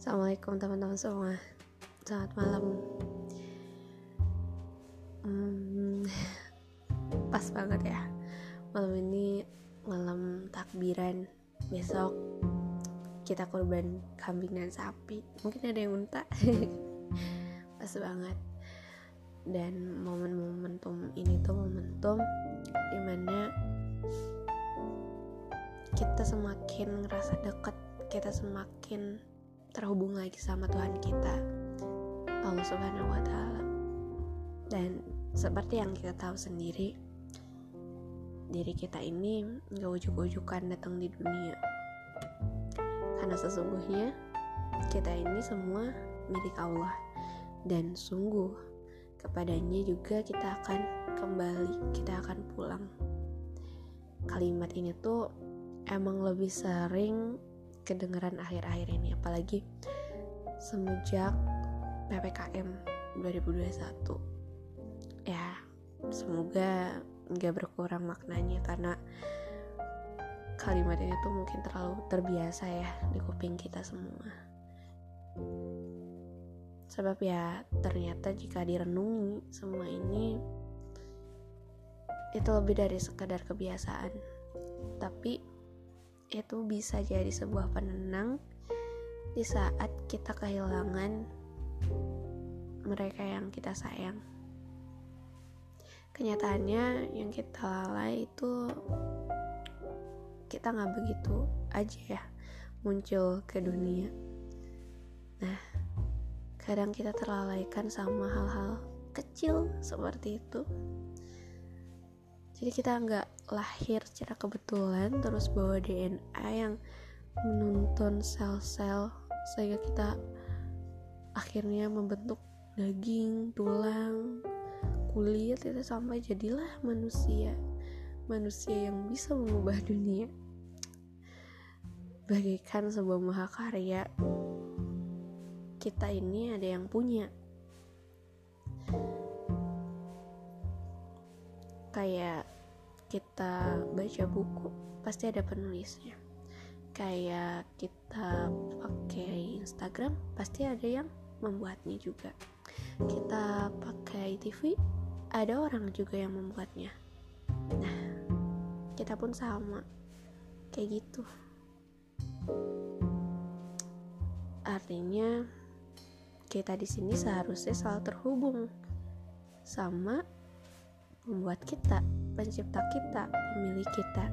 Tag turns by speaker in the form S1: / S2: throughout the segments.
S1: Assalamualaikum teman-teman semua. Selamat malam. Hmm, Pas banget ya. Malam ini malam takbiran. Besok kita korban kambing dan sapi. Mungkin ada yang unta Pas banget. Dan momen-momentum ini tuh momentum Di mana kita semakin ngerasa deket kita semakin terhubung lagi sama Tuhan kita Allah Subhanahu wa taala. Dan seperti yang kita tahu sendiri, diri kita ini gak ujuk-ujukan datang di dunia. Karena sesungguhnya kita ini semua milik Allah dan sungguh kepadanya juga kita akan kembali, kita akan pulang. Kalimat ini tuh emang lebih sering kedengeran akhir-akhir ini apalagi semenjak PPKM 2021 ya semoga nggak berkurang maknanya karena kalimat ini tuh mungkin terlalu terbiasa ya di kuping kita semua. Sebab ya ternyata jika direnungi semua ini itu lebih dari sekadar kebiasaan. Tapi itu bisa jadi sebuah penenang di saat kita kehilangan mereka yang kita sayang. Kenyataannya yang kita lalai itu kita nggak begitu aja ya muncul ke dunia. Nah, kadang kita terlalaikan sama hal-hal kecil seperti itu jadi kita nggak lahir secara kebetulan terus bawa DNA yang menuntun sel-sel sehingga kita akhirnya membentuk daging, tulang, kulit itu sampai jadilah manusia. Manusia yang bisa mengubah dunia. Bagaikan sebuah mahakarya kita ini ada yang punya kayak kita baca buku pasti ada penulisnya. Kayak kita pakai Instagram pasti ada yang membuatnya juga. Kita pakai TV ada orang juga yang membuatnya. Nah kita pun sama. Kayak gitu. Artinya kita di sini seharusnya selalu terhubung sama membuat kita, pencipta kita, pemilik kita.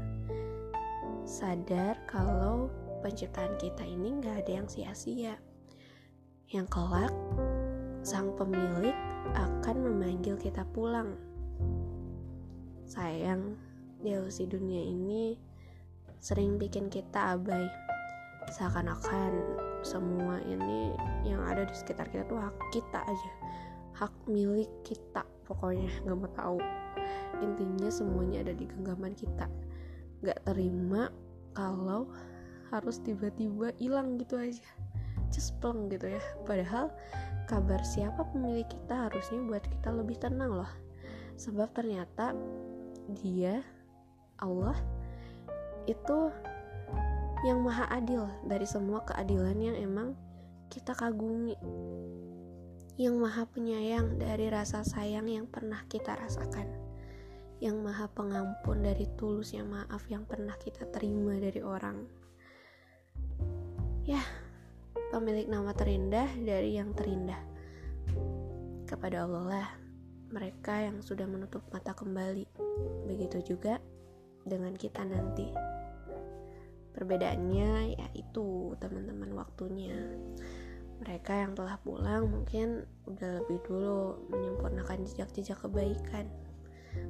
S1: Sadar kalau penciptaan kita ini nggak ada yang sia-sia. Yang kelak, sang pemilik akan memanggil kita pulang. Sayang, delusi dunia ini sering bikin kita abai. Seakan-akan semua ini yang ada di sekitar kita tuh hak kita aja. Hak milik kita pokoknya nggak mau tahu intinya semuanya ada di genggaman kita. Nggak terima kalau harus tiba-tiba hilang gitu aja. Cespleng gitu ya. Padahal kabar siapa pemilik kita harusnya buat kita lebih tenang loh. Sebab ternyata dia Allah itu yang maha adil dari semua keadilan yang emang kita kagumi. Yang maha penyayang dari rasa sayang yang pernah kita rasakan yang maha pengampun dari tulusnya maaf yang pernah kita terima dari orang. Ya pemilik nama terindah dari yang terindah. Kepada Allah lah mereka yang sudah menutup mata kembali. Begitu juga dengan kita nanti. Perbedaannya yaitu teman-teman waktunya. Mereka yang telah pulang mungkin udah lebih dulu menyempurnakan jejak-jejak kebaikan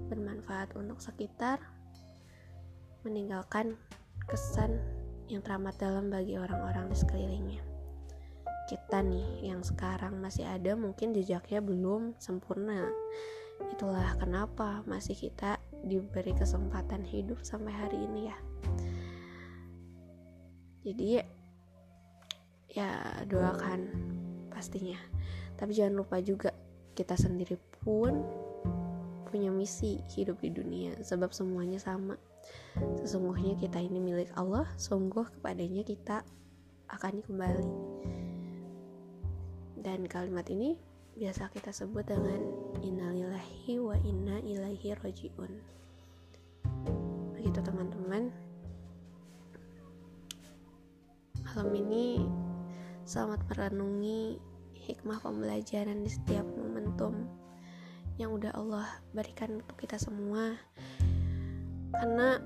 S1: bermanfaat untuk sekitar meninggalkan kesan yang teramat dalam bagi orang-orang di sekelilingnya. Kita nih yang sekarang masih ada mungkin jejaknya belum sempurna. Itulah kenapa masih kita diberi kesempatan hidup sampai hari ini ya. Jadi ya doakan pastinya. Tapi jangan lupa juga kita sendiri pun punya misi hidup di dunia sebab semuanya sama. Sesungguhnya kita ini milik Allah sungguh kepadanya kita akan kembali. Dan kalimat ini biasa kita sebut dengan innalillahi wa inna ilaihi rojiun begitu teman-teman. Malam ini selamat merenungi hikmah pembelajaran di setiap momentum yang udah Allah berikan untuk kita semua. Karena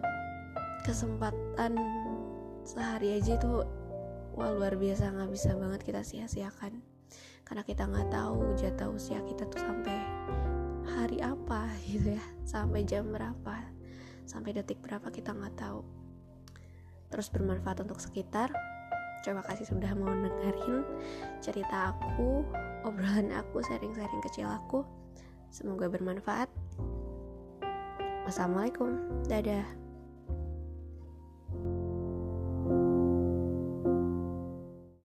S1: kesempatan sehari aja itu wah luar biasa. Nggak bisa banget kita sia-siakan. Karena kita nggak tahu jatah usia kita tuh sampai hari apa gitu ya. Sampai jam berapa sampai detik berapa kita nggak tahu. Terus bermanfaat untuk sekitar. Terima kasih sudah mau dengerin cerita aku obrolan aku sharing-sharing kecil aku semoga bermanfaat. Wassalamualaikum. Dadah